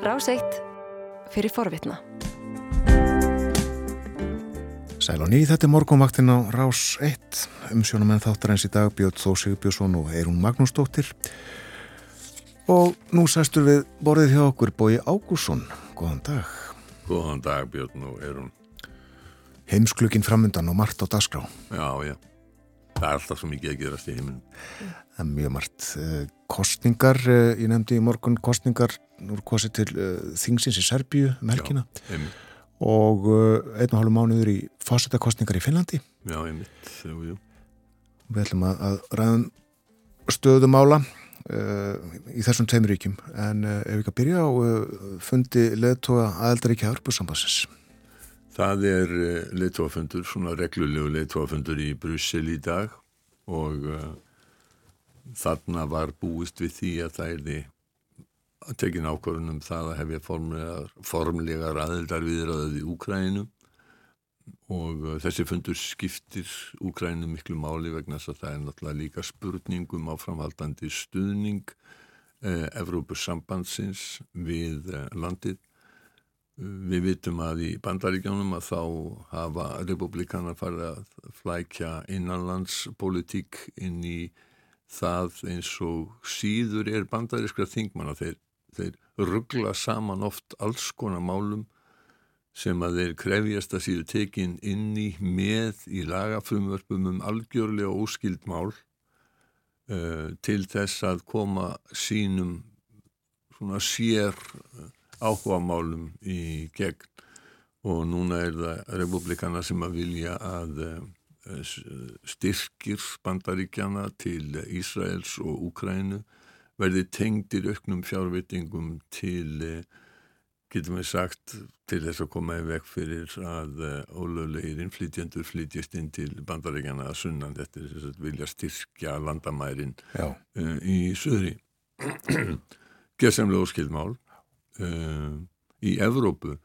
Rás 1 fyrir forvitna. Sæl og ný, þetta er morgunvaktin á Rás 1 um sjónamenn þáttar eins í dag Björn Þó Sigurbjörnsson og Eirún Magnúsdóttir. Og nú sæstur við borðið hjá okkur Bói Ágússon Góðan dag. Góðan dag Björn og Eirún Heimsklukkin framundan og margt á dagskrá. Já, já, það er alltaf svo mikið að gerast í heiminum. Það er mjög margt eh, Kostningar, eh, ég nefndi í morgun kostningar, nú er kostið til uh, Þingsins í Serbíu um helgina. Já, og einn og hálfu mánuður í fósettakostningar í Finnlandi. Já, einmitt jú, jú. Við ætlum að, að ræðum stöðumála uh, í þessum tveimur ríkjum. En uh, ef við ekki að byrja á uh, fundi leðtóa aðeldaríkja Örbusambassins. Það er leittóafundur, svona reglulegu leittóafundur í Brussel í dag og uh, þarna var búist við því að það er því að tekin ákvörðun um það að hefja formlegar, formlegar aðeldar viðraðið í Úkræninu og uh, þessi fundur skiptir Úkræninu miklu máli vegna þess að það er náttúrulega líka spurningum á framhaldandi stuðning uh, Evrópussambandsins við landið. Við vitum að í bandaríkjónum að þá hafa republikanar farið að flækja innanlandspolitík inn í það eins og síður er bandarískra þingmanna. Þeir, þeir ruggla saman oft alls konar málum sem að þeir krefjast að síðu tekin inn í með í lagafrumvörpum um algjörlega óskild mál uh, til þess að koma sínum svona sér áhuga málum í gegn. Og núna er það republikana sem að vilja að uh, styrkir bandaríkjana til Ísraels og Úkrænu verði tengdir auknum fjárvitingum til uh, getum við sagt til þess að koma í vekk fyrir að ólöflegir innflytjendur flytjast inn til bandaríkjana að sunnan. Þetta er þess að vilja styrkja landamærin uh, í söðri gerðsamlega óskildmál uh, í Evrópu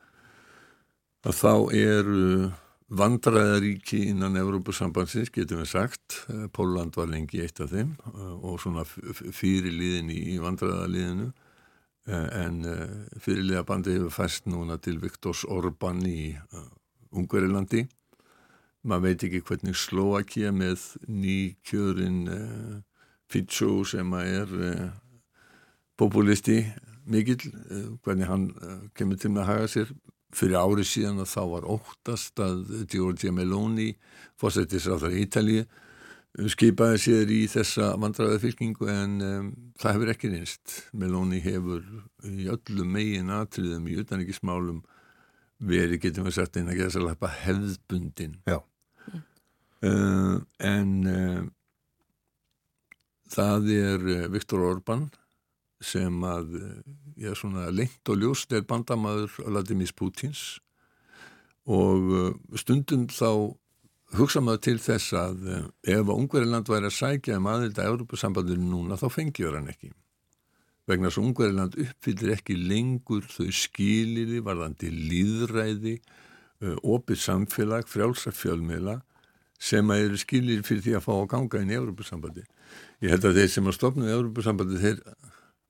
að þá eru vandræðaríki innan Evrópusambansins getum við sagt, Póland var lengi eitt af þeim uh, og svona fyrirliðin í vandræðaliðinu. En fyrirlega bandi hefur fæst núna til Viktors Orban í Ungarilandi maður veit ekki hvernig Slovakia með nýkjörin Fitsó sem er populisti mikill, uh, hvernig hann kemur til með að haga sér fyrir árið síðan að þá var óttast að Giorgia Meloni fórsetisráþar í Ítalið skipaði sér í þessa vandræða fylkingu en um, það hefur ekki reynst. Meloni hefur í öllum megin atriðum í utanrikismálum verið, getum við sagt, einn að gera sér lappa hefðbundin. Já. Uh, en uh, það er Viktor Orban sem að, já svona lengt og ljóst er bandamaður Vladimir Putins og stundum þá hugsa maður til þess að ef að Ungveriland væri að sækja um aðild að Európa-sambandinu núna þá fengjur hann ekki. Vegna þess að Ungveriland uppfyllir ekki lengur þau skiliði, varðandi líðræði, opið samfélag, frjálsafjölmiðla sem að eru skilir fyrir því að fá að ganga inn í Európa-sambandi. Ég held að þeir sem að stopna í Európa-sambandi þeir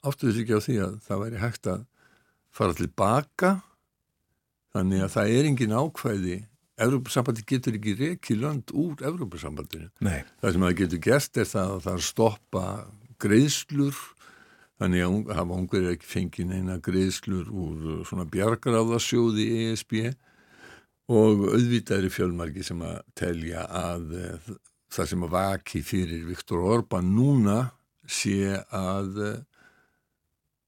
áttuðu sig ekki á því að það væri hægt að fara tilbaka þannig að það er engin ákvæði Evrópussambandi getur ekki reiki lönd úr Evrópussambandinu. Nei. Það sem það getur gert er það að það stoppa greiðslur, þannig að hafa ungar ekki fengið neina greiðslur úr svona bjargaráðasjóði ESB og auðvitaðri fjölmarki sem að telja að það sem að vaki fyrir Viktor Orban núna sé að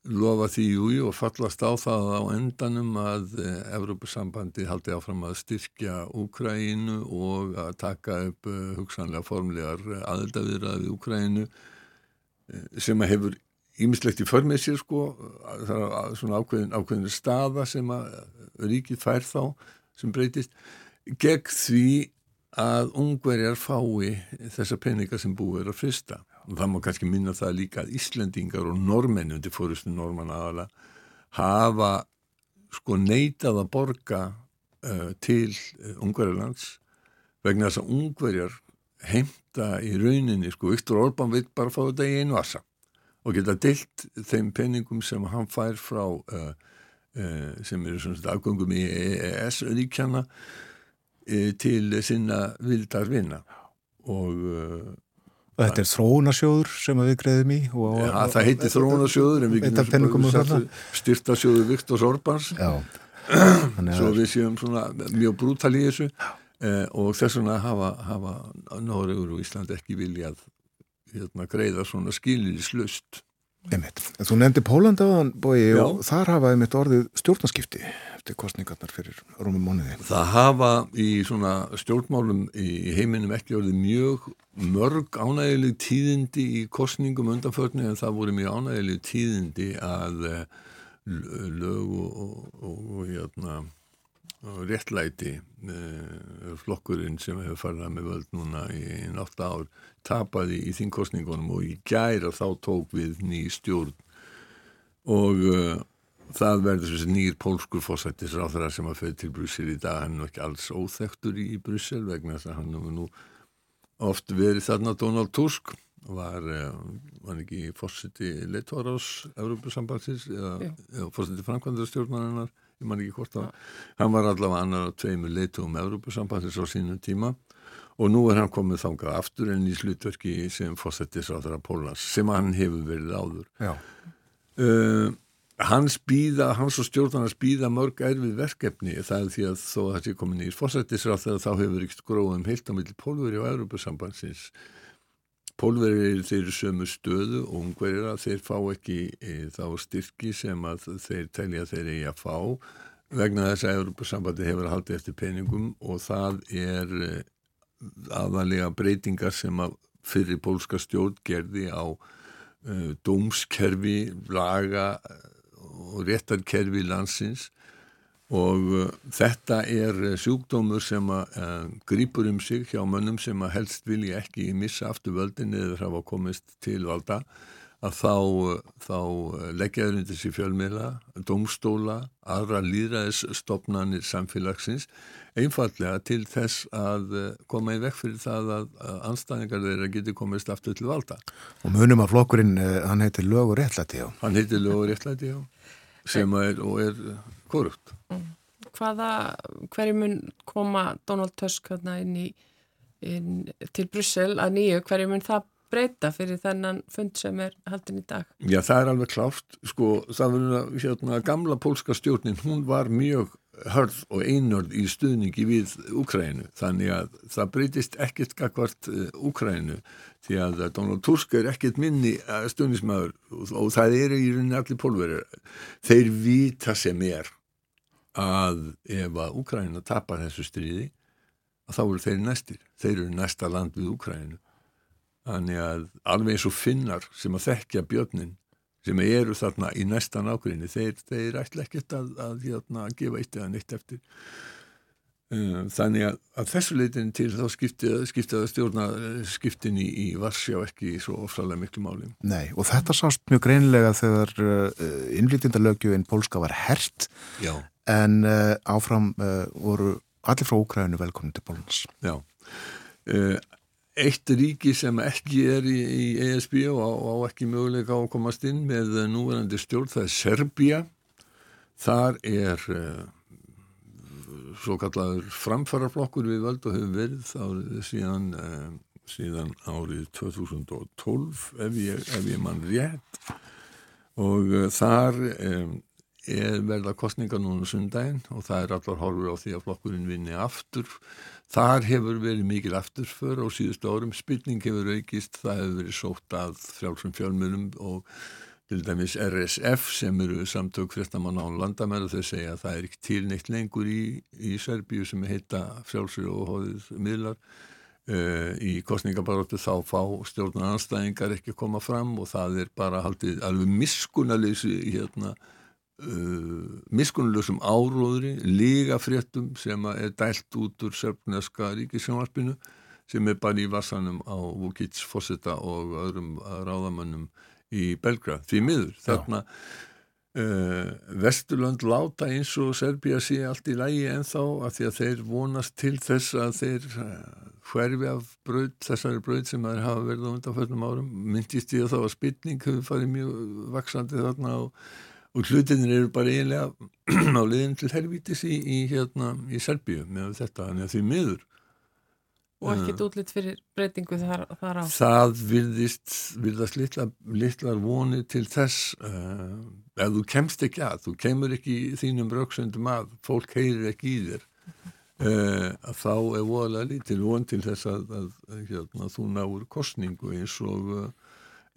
lofa því júi og fallast á það á endanum að Evrópusambandi haldi áfram að styrkja Úkræinu og að taka upp hugsanlega formlegar aðeldaviðraði við Úkræinu sem að hefur ímislegt í förmið sér sko svona ákveðin, ákveðin staða sem að ríkið fær þá sem breytist gegn því að ungverjar fái þessa peninga sem búið er að frista það má kannski minna það líka að Íslendingar og normenn undir fórustu normann aðala hafa sko neitað að borga uh, til uh, Ungverjarlands vegna þess að Ungverjar heimta í rauninni sko Viktor Orban veit bara fá þetta í einu assa og geta deilt þeim peningum sem hann fær frá uh, eh, sem eru svona afgöngum í EES ríkjana eh, til sinna vildar vinna og uh, Þetta er þróunarsjóður sem við greiðum í og, ja, það heitir þróunarsjóður en við getum styrtarsjóður Viktors Orbáns. Svo við séum svona mjög brútal í þessu eh, og þess vegna hafa, hafa Nóriður og Ísland ekki viljað hérna, greiða svona skilislust. Þú nefndi Pólanda og þar hafa einmitt orðið stjórnarskipti eftir kostningarnar fyrir rúmum móniði. Það hafa í svona stjórnmálum í heiminum ekki orðið mjög mörg ánægileg tíðindi í kostningum undanförni en það voru mjög ánægileg tíðindi að eh, lög og, og, og, og hérna réttlæti eh, flokkurinn sem hefur farið með völd núna í nátt ár tapaði í þingkostningunum og í gæra þá tók við ný stjórn og uh, það verður þessi nýr pólskur fósættis ráþara sem að föði til Brussel í dag. Hann er ekki alls óþektur í Brussel vegna þess að hann hefur nú oft verið þarna. Donald Tusk var, uh, var ekki fósætti leitóra ás Európa-sambansins eða, eða fósætti framkvæmdarstjórnarinnar ég man ekki hvort að hann var allavega annar á tveimur leitum Európa-sambansins á sínum tíma. Og nú er hann komið þangað aftur en í slutverki sem þeirra Pólans sem hann hefur verið áður. Uh, hans býða hans og stjórnarnas býða mörg erfið verkefni það er því að þó að það sé komin í fósettis á þeirra þá hefur ykkur gróðum heilt á milli Pólveri og Európa-sambansins Pólverið þeir sömu stöðu og ungverðir að þeir fá ekki e, þá styrki sem að þeir telja þeir eigi að fá vegna þess að Európa-sambandi hefur haldið eftir peningum og það er e, aðalega breytingar sem að fyrir pólska stjórn gerði á uh, dómskerfi, laga og réttarkerfi landsins og uh, þetta er sjúkdómur sem að uh, grýpur um sig hjá mönnum sem að helst vilja ekki missa aftur völdin eða hafa komist til valda að þá, þá leggjaður undir sér fjölmiðla, domstóla, aðra líðræðisstofnanir samfélagsins einfallega til þess að koma í vekk fyrir það að, anstæðingar þeirra geti komist aftur til valda. Og munum að flokkurinn, hann heitir lög og réttlæti á. Hann heitir lög og réttlæti á, sem er og er eh, korrupt. Mm. Hvaða, hverju mun koma Donald Tusk hérna inn í inn, til Brussel að nýju, hverju mun það breyta fyrir þennan fund sem er haldin í dag? Já, það er alveg klárt, sko, það verður hérna, gamla pólska stjórnin, hún var mjög hörð og einörð í stuðningi við Ukrænu þannig að það breytist ekkert Ukrænu eh, því að Donald Tusk er ekkert minni eh, stuðnismæður og það eru í rauninni allir pólverið þeir vita sem er að ef að Ukræna tapar þessu stríði þá eru þeir næstir. Þeir eru næsta land við Ukrænu þannig að alveg eins og finnar sem að þekkja björnin sem eru þarna í næsta nákvæmni þeir, þeir ætla ekkert að, að, að, hérna, að gefa eitt eða neitt eftir. Uh, þannig að þessu leitin til þá skiptið að stjórna skiptin í, í Varsjá ekki svo ofsalega miklu máli. Nei, og þetta sást mjög greinlega þegar uh, innflytjandalögjöfin Pólska var hert. Já. en uh, áfram uh, voru allir frá Úkræðinu velkomin til Pólans Já. Uh, eitt ríki sem ekki er í, í ESB og á, á ekki möguleika á að komast inn með núverandi stjórn, það er Serbia. Þar er uh, svo kallaður framfarraflokkur við völd og hefur verið árið, síðan, uh, síðan árið 2012 ef ég, ef ég mann rétt. Og uh, þar um, er verða kostninga núna sundaginn og það er allar horfur á því að flokkurinn vinni aftur. Þar hefur verið mikil afturför á síðustu árum, spilning hefur aukist, það hefur verið sótt að frjálsum fjölmunum og til dæmis RSF sem eru samtök fréttamann án landamæra þau segja að það er ekki til neitt lengur í, í Serbíu sem heita frjálsir og hóðið miðlar. Uh, í kostningabaróttu þá fá stjórnar anstæðingar ekki að koma fram og það er bara haldið alveg miskunaleysi hérna Uh, miskunnulegsum áróðri lígafréttum sem er dælt út úr sörpneska ríkisjónvarpinu sem er bara í vassanum á Vukic Fosseta og öðrum ráðamönnum í Belgrad. Því miður þarna uh, Vesturlönd láta eins og Serbia sé allt í lægi en þá að því að þeir vonast til þess að þeir uh, hverfi af bröð, þessari bröð sem þeir hafa verið á undanförnum árum. Myndist ég að þá að spilning hefur farið mjög vaksandi þarna og og hlutinir eru bara eiginlega á liðin til helvítis í, í, hérna, í Serbíu með þetta, þannig að því miður. Og ekkert útlitt fyrir breytingu þar, þar á. Það virðist, virðast litla, litlar vonir til þess uh, ef þú kemst ekki að þú kemur ekki í þínum rauksöndum að fólk heyrir ekki í þér uh, að þá er voðalega lítil von til þess að, að, að hérna, þú náur kostningu eins og uh,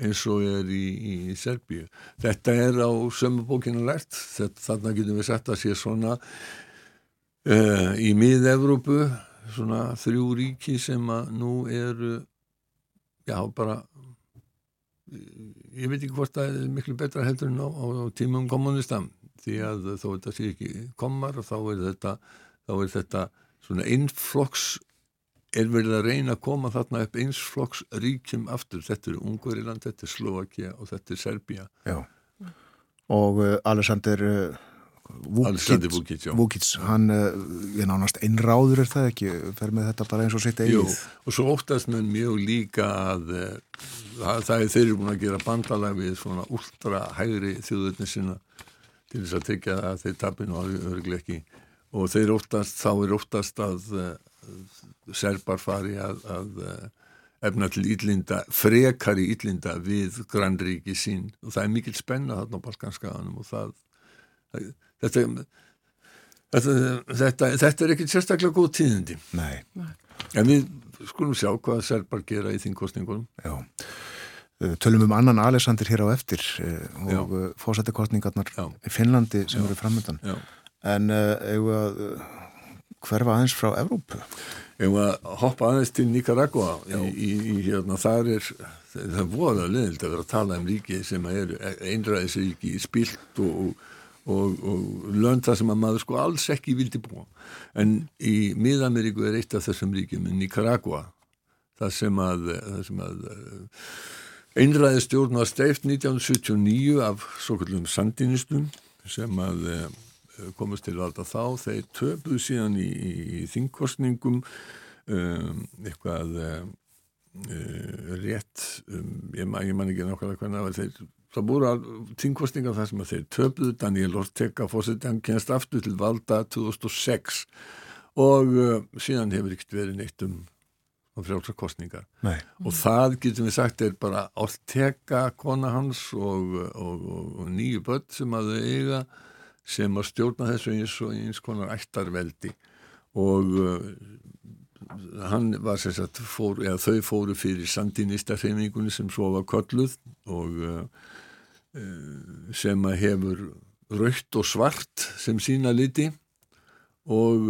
eins og er í, í Serbíu. Þetta er á sömubókinu þetta, þarna getum við sett að sé svona uh, í mið-Evrópu svona þrjú ríki sem að nú eru já bara ég veit ekki hvort það er miklu betra heldur en á, á, á tímum kommunistam því að þó þetta sé ekki komar þá er þetta, þá er þetta svona innflokks er verið að reyna að koma þarna upp einsflokks ríkjum aftur. Þetta er Ungveriland, þetta er Slovakia og þetta er Serbia. Já, og uh, Alexander uh, Vukic, Vukic hann er uh, nánast einráður er það ekki, fer með þetta bara eins og sitt eigið. Og svo óttast með mjög líka að það, það er þeirri búin að gera bandalag við svona ultra hægri þjóðurni sinna til þess að tekja að þeir tapinu að örglega ekki. Og þeir óttast, þá er óttast að serbar fari að, að efna til ítlinda, frekari ítlinda við grannríki sín og það er mikil spenna þarna á Balkanskaganum og það, það þetta, þetta, þetta, þetta er ekkert sérstaklega góð tíðindi. Nei. En við skulum sjá hvað serbar gera í þingkostningunum. Já. Tölum um annan Alexander hér á eftir og fósættikostningarnar í Finnlandi sem eru framöndan. En eigum að hverfa aðeins frá Evrópu? Eigum að hoppa aðeins til Nicaragua. Í, í, í, hérna, þar er, það er voðalega leðild að vera að tala um ríki sem er einræðisríki spilt og, og og, og lönd það sem að maður sko alls ekki vildi búa en í Mið-Ameríku er eitt af þessum ríkjum Nicaragua það sem að, að eh, einræði stjórn var steift 1979 af svo kallum sandinistum sem að eh, komast til valda þá þeir töfðu síðan í, í, þingkostningum um, eitthvað um, rétt um, ég, man, ég man ekki nákvæmlega hvernig það var þeir það búið að tíngkostninga þar sem að þeir töfluðu Daniel Ortega fórseti hann kennst aftur til valda 2006 og uh, síðan hefur ekkert verið neitt um frjálsa kostningar Nei. og það getum við sagt er bara Ortega kona hans og, og, og, og nýju börn sem að þau eiga sem að stjórna þessu eins og eins konar ættarveldi. Og uh, hann var sagt fór, eða þau fóru fyrir sandinista hreifingunni sem svo var kolluð og uh, uh, sem að hefur raukt og svart sem sína liti og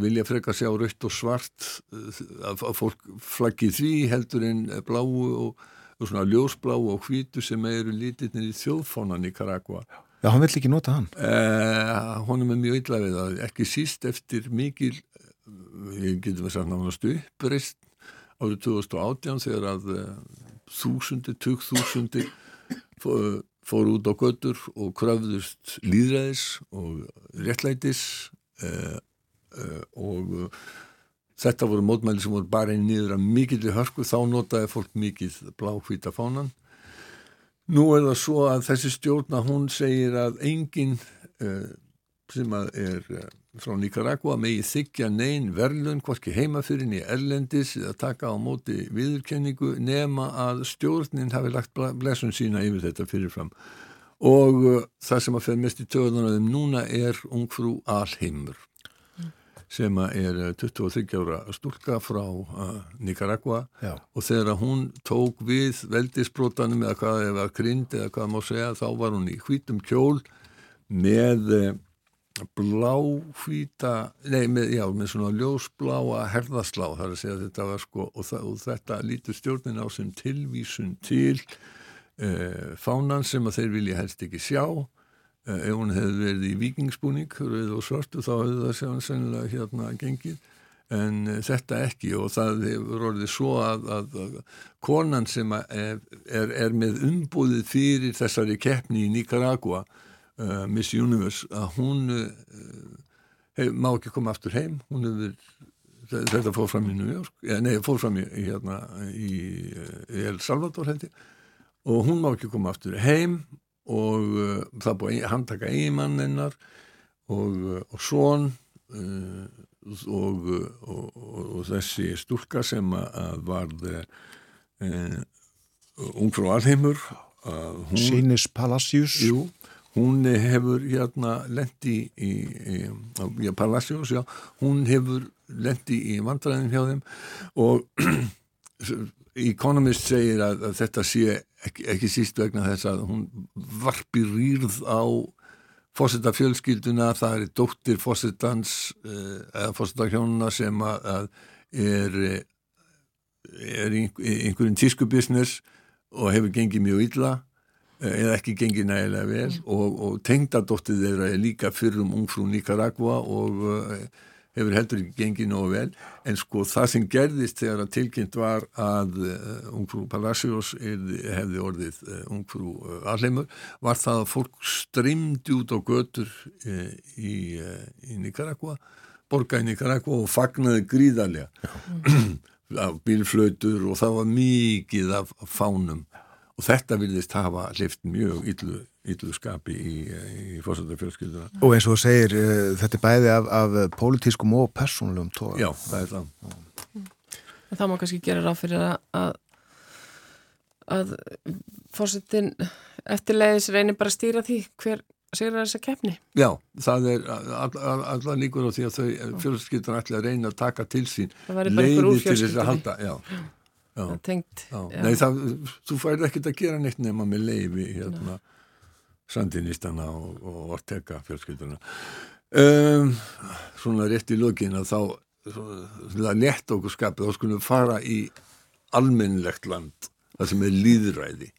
vilja freka sjá raukt og svart að, fólk flaggi því heldur en bláu og, og svona ljósbláu og hvítu sem eru litirnir í þjóðfónan í Karagua Já, hann vill ekki nota hann. Honum er mjög illa við það, ekki síst eftir mikil ég getum við sagt náttúrulega uppreist árið 2018 þegar að uh, þúsundir, tugg þúsundir fór, út á götur og kröfðust líðræðis og réttlætis uh, uh, og þetta voru mótmæli sem voru bara einn niður að mikill í hörsku, þá notaði fólk mikill bláhvíta fánan nú er það svo að þessi stjórna hún segir að enginn sem að er frá Nicaragua megi þykja neyn verðlun hvorki heimafyrin í erlendis eða taka á móti viðurkenningu nema að stjórnin hafi lagt blessun sína yfir þetta fyrirfram og uh, það sem að fer mest í töðunum núna er ungfrú Alheimur. Sem er 23 uh, ára stúlka frá uh, Nicaragua Já. og þegar hún tók við veldisbrotanum eða hvað eða grind eða hvað má segja þá var hún í hvítum kjól með uh, bláhvíta nei, með, já, með svona ljósbláa herðaslá, þar að segja að þetta var sko, og, það, og þetta lítur stjórnin á sem tilvísun til uh, fánan sem að þeir vilja helst ekki sjá ef hún hefði verið í vikingsbúning rauð og svartu, þá hefði það séðan sennilega hérna gengið. En uh, þetta ekki og það hefur orðið svo að, að, að konan sem er, er, er með umbúðið fyrir þessari keppni í Nicaragua uh, Miss Universe að hún uh, má ekki koma aftur heim. Hún hefur þetta fór fram í New York, ja, nei fór fram í, hérna, í, El Salvador ég. Og hún má ekki koma aftur heim og uh, það búið handtaka eigimann hennar og, og svon uh, og, og, og þessi stúlka sem að varð uh, ungfrú alheimur Sýnis Palacius Jú, hún hefur hérna lendi í, í, í Palacius, já, hún hefur lendi í vandræðin hjá þeim og Economist segir að, að þetta sé ekki, ekki síst vegna þess að hún varpi rýrð á fósetta fjölskylduna, það er dóttir fósettans eh, eða fósettakjónuna sem að, er, er einhverjum tískubisnes og hefur gengið mjög illa eh, eða ekki gengið nægilega vel mm. og, og tengdadóttið þeirra er líka fyrrum ungfrú Nicaragua og hefur heldur ekki gengið nógu vel. En sko það sem gerðist þegar að tilkynnt var að uh, ungfrú Palacios hefði orðið uh, ungfrú uh, Alheimur var það að fólk streymdi út á götur í, í Nicaragua borga í Nicaragua og fagnaði gríðarlega af bílflautur og það var mikið af fánum og þetta vilðist hafa hlift mjög yllu, yllu skapi í, í fórsættarfjölskylduna. Og eins og þú segir, uh, þetta er bæði af, af politískum og persónulegum tóa. Já, það er það. Það má kannski gera ráð fyrir að, að fórsættin eftirleiðis reynir bara að stýra því hver sigur þessa keppni. Já, það er allar all, all líkur á því að þau fjölskylduna ætla að reyna að taka til sín leiði til þess að halda, já. Já. tengt Nei, það, þú færði ekkert að gera neitt nema með leiði hérna, sandinistana og, og ortega fjölskylduna. Um, svona rétt í lögin að þá svona, létt okkur skapið þá skulum fara í almennlegt land það sem er líðræði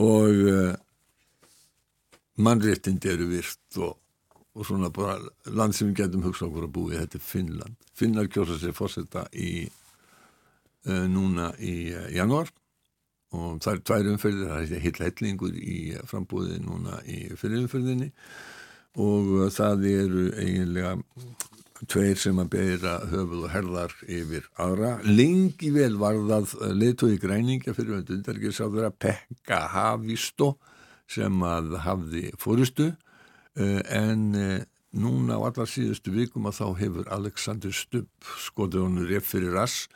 og uh, mannréttindi eru virt og, og svona bara land sem við getum hugsað okkur að búi þetta er Finnland. Finnar kjósa sér fórsetta í núna í uh, januar og það er tvær umferðir, það er hill hellingur í frambúði núna í fyrirumferðinni og uh, það eru eiginlega tveir sem að beira höfuð og herðar yfir aðra. Lengi vel var það leittói græningja fyrir undargeirsáður að Pekka Havistó sem að hafði fórustu en núna á allar síðustu vikum að þá hefur Alexander Stubb skotið honur rétt fyrir rass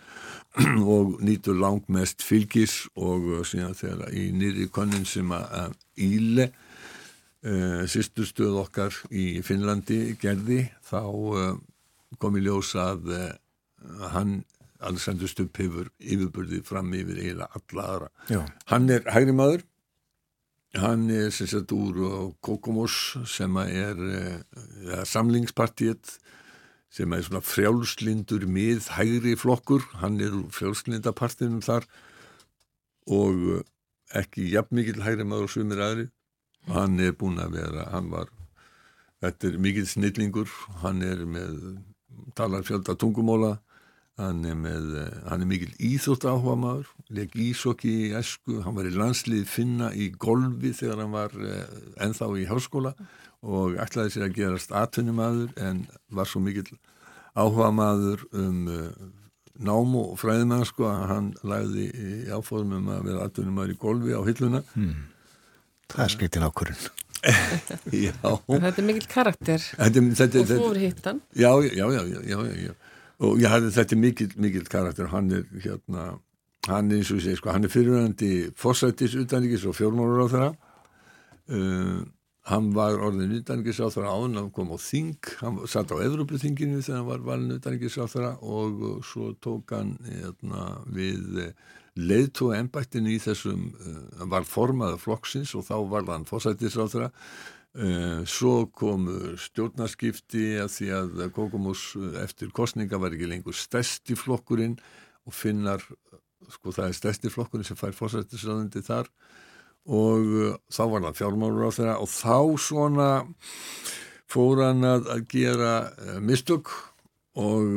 og nýtur langt mest fylgis og uh, síðan þegar í nýri konnin sem að Íle uh, sýstustuð okkar í Finnlandi gerði þá uh, kom í ljós að uh, hann Alexander Stubb hefur yfirbörðið fram yfir eiginlega alla aðra. Já. Hann er hægri maður Hann er sem sagt úr Kokomos sem er ja, samlingspartiet sem er svona frjálslindur mið hægri flokkur, hann er úr frjálslindapartinum þar og ekki jafn mikil hægri maður og svimir aðri hann er búin að vera, hann var þetta er mikil snillingur. Hann er með talar fjölda tungumóla hann er, með, eh, hann er mikil íþrótt áhuga maður, legg ísokki í esku, hann var í landslið finna í golfi þegar hann var eh, enþá í háskóla og ætlaði sér að gerast atvinnumadur en var svo mikil áhuga maður um eh, námu og fræðimann sko að hann læði í áfórumum að vera atvinnumadur í golfi á hilluna. Hmm. Það er skritin ákurinn Þetta er mikil karakter. Þetta, þetta, og fór hittan. Já, já, já, já, já, já og hafði þetta mikill, mikill karakter. Hann er hérna hann er eins og ég segi sko, hann er fyrirvægandi fórsættis utanríkis og fjórmálur á þeirra uh, hann var orðin utanríkis á þeirra án hann kom á Þing, hann satt á Evropaþinginu þegar hann var valin utanríkis á þeirra og, svo tók hann hérna, við leiðtóa ennbættinu í þessum uh, var formaða flokksins og þá var hann fórsættis á þeirra svo kom stjórnarskipti að því að Kokomus eh, eftir kostninga var ekki lengur stærsti flokkurinn og finnar, sko það er stærsti flokkurinn sem fær fórsættisraðundi þar og uh, þá var það fjármálur á þeirra og þá svona fór hann að, gera mistök og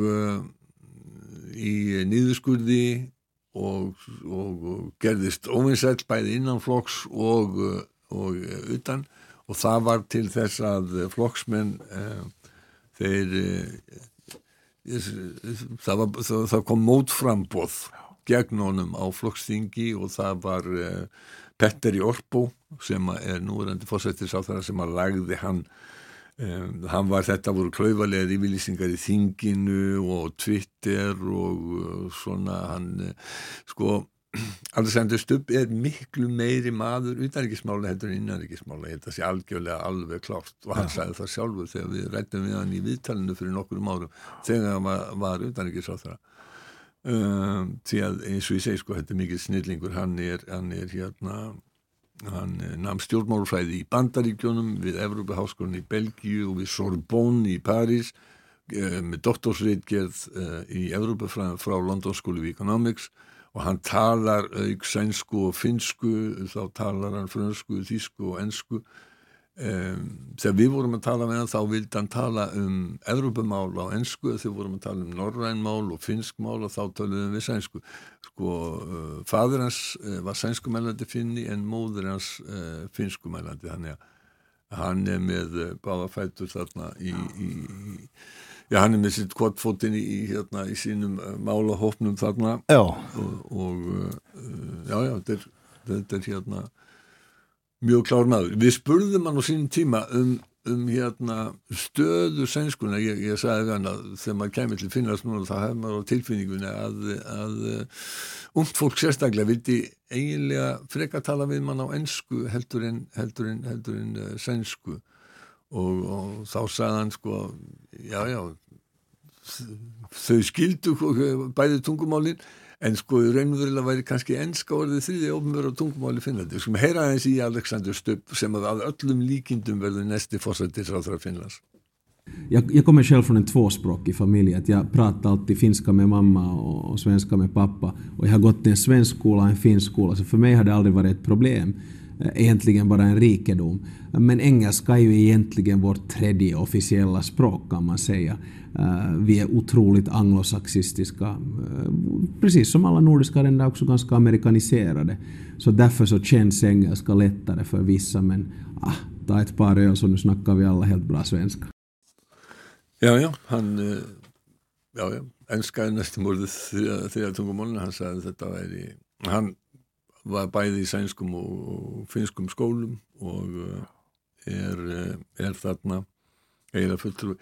í nýðuskurði og, og, og gerðist óvinsætt bæði innan flokks og, og utan og það var til þess að flokksmenn eh, þeir eh, það, var, það, það kom mótframbóð gegn honum á flokkstingi og það var eh, Petteri Orpo sem er núverandi fórsættis á það sem að lagði hann Um, hann var, þetta voru klauvalega yfirlýsingar í þinginu og Twitter og uh, svona hann, sko Alexander Stubb er miklu meiri maður utanrikismála heldur en innanrikismála þetta sé algjörlega alveg klárt. Og hann sagði það sjálfur þegar við rættum við hann í viðtalinu fyrir nokkur árum þegar hann var, var utanrikisáþara um, því að eins og ég segi sko þetta er mikið snillingur. Hann er, hann er hérna Hann eh, namn stjórnmálfræði í Bandaríkjónum við Evrópaháskólan í Belgíu og við Sorbonne í París eh, með doktorsreitgerð eh, í Evrópafræðin frá London School of Economics og hann talar auk sænsku og finsku, þá talar hann frönsku, þísku og ensku. Um, þegar við vorum að tala með hann þá vildi hann tala um Evropamál á ennsku þegar vorum að tala um norrænmál og finskmál og þá töluðum við sænsku. Sko, uh, fadur hans uh, var sænskumælandi finni en móður hans uh, finskumælandi þannig að hann er með báðafættur þarna í, í, í já hann er með sitt kvottfótinn í, hérna, í sínum uh, málahópnum þarna já. og, og uh, já já þetta er, þetta er hérna mjög klár maður. Við spurðum hann á sínum tíma um, um hérna, stöðu sænskuna, ég, ég sagði hann að þegar maður kemur til finnast núna þá hefur maður á tilfinningunni að, að uh, umt fólk sérstaklega vildi eiginlega freka tala við mann á ennsku heldur en, heldur en, heldur en sænsku og, og þá sagði hann sko, já já þau skildu bæði tungumálinn en sko raunverulega væri kannski ennska orðið þriði ofnverð á tungumáli Finnlandi. Skulum heyra eins í Alexander Stubb som av öllum líkindum verður nästi fossatisráðra Finnlands. Jag, jag kommer själv från en tvåspråkig familj. Att jag pratar alltid finska med mamma och, svenska med pappa. Och jag har gått i en svensk skola och en finsk skola, så för mig har det aldrig varit ett problem. Eh, egentligen bara en rikedom. Men engelska är ju egentligen vårt tredje officiella språk kan man säga. Eh, vi är otroligt anglosaxistiska, eh, precis som alla nordiska länder också ganska amerikaniserade. Så därför så känns engelska lättare för vissa, men ah, ta ett par öl så nu snackar vi alla helt bra svenska. Ja, ja, han Ja, ja. enskaði næstum orðið þegar tungumólinu, hann sagði þetta væri, Han var bæði í sænskum og finskum skólum og er, er þarna eiginlega fulltrú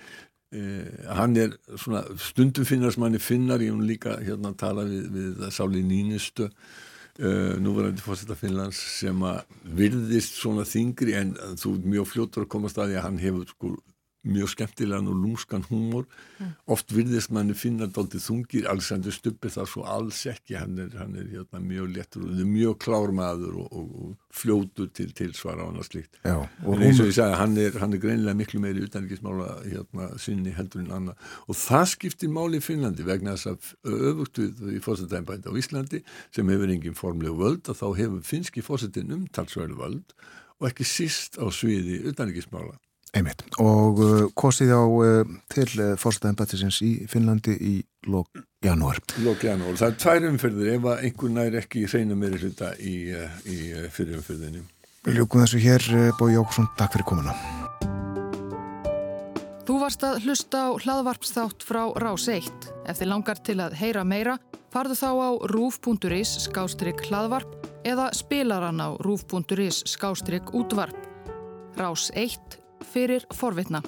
Eh, hann er svona stundum finnast manni finnar ég hún líka hérna tala við, við Sáli Nínistu eh, núverandi fórsetta Finnlands sem að virðist svona þingri en þú er mjög fljóttur að komast að því að hann hefur sko mjög skemmtilegan og lúmskan húmor. Mm. oft virðist manni finna dálítið þungir, Alexander Stubbe það svo alls ekki, hann er, hann er hérna, mjög lettur og mjög klár maður og, og, og fljótur til, til svara á hann að slíkt. Já, en eins og ég sagði, hann er, hann er greinilega miklu meiri utanriksmála hérna, sinni heldur en annað. Og það skiptir máli í Finnlandi vegna þess að öfugt við í fórsetæmbæti á Íslandi sem hefur engin formlegu völd og þá hefur finski fórsetin umtalsverðu völd og ekki síst á sviði utanriksmála Einmitt. Og uh, kosið á uh, til uh, fórstæðanbættisins í Finnlandi í lók janúar. Lók janúar. Það er tvær umfyrðir ef að einhvern nær ekki reyna meiri hluta í, uh, í uh, fyrir umfyrðinu. Við ljókum þessu hér, uh, Bói Jókusson, takk fyrir komuna. Þú varst að hlusta á hlaðvarpsþátt frá Rás 1. Ef þið langar til að heyra meira, farðu þá á rúf.is skástrygg hlaðvarp eða spilaran á rúf.is skástrygg útvarp. Rás 1 fyrir forvitna.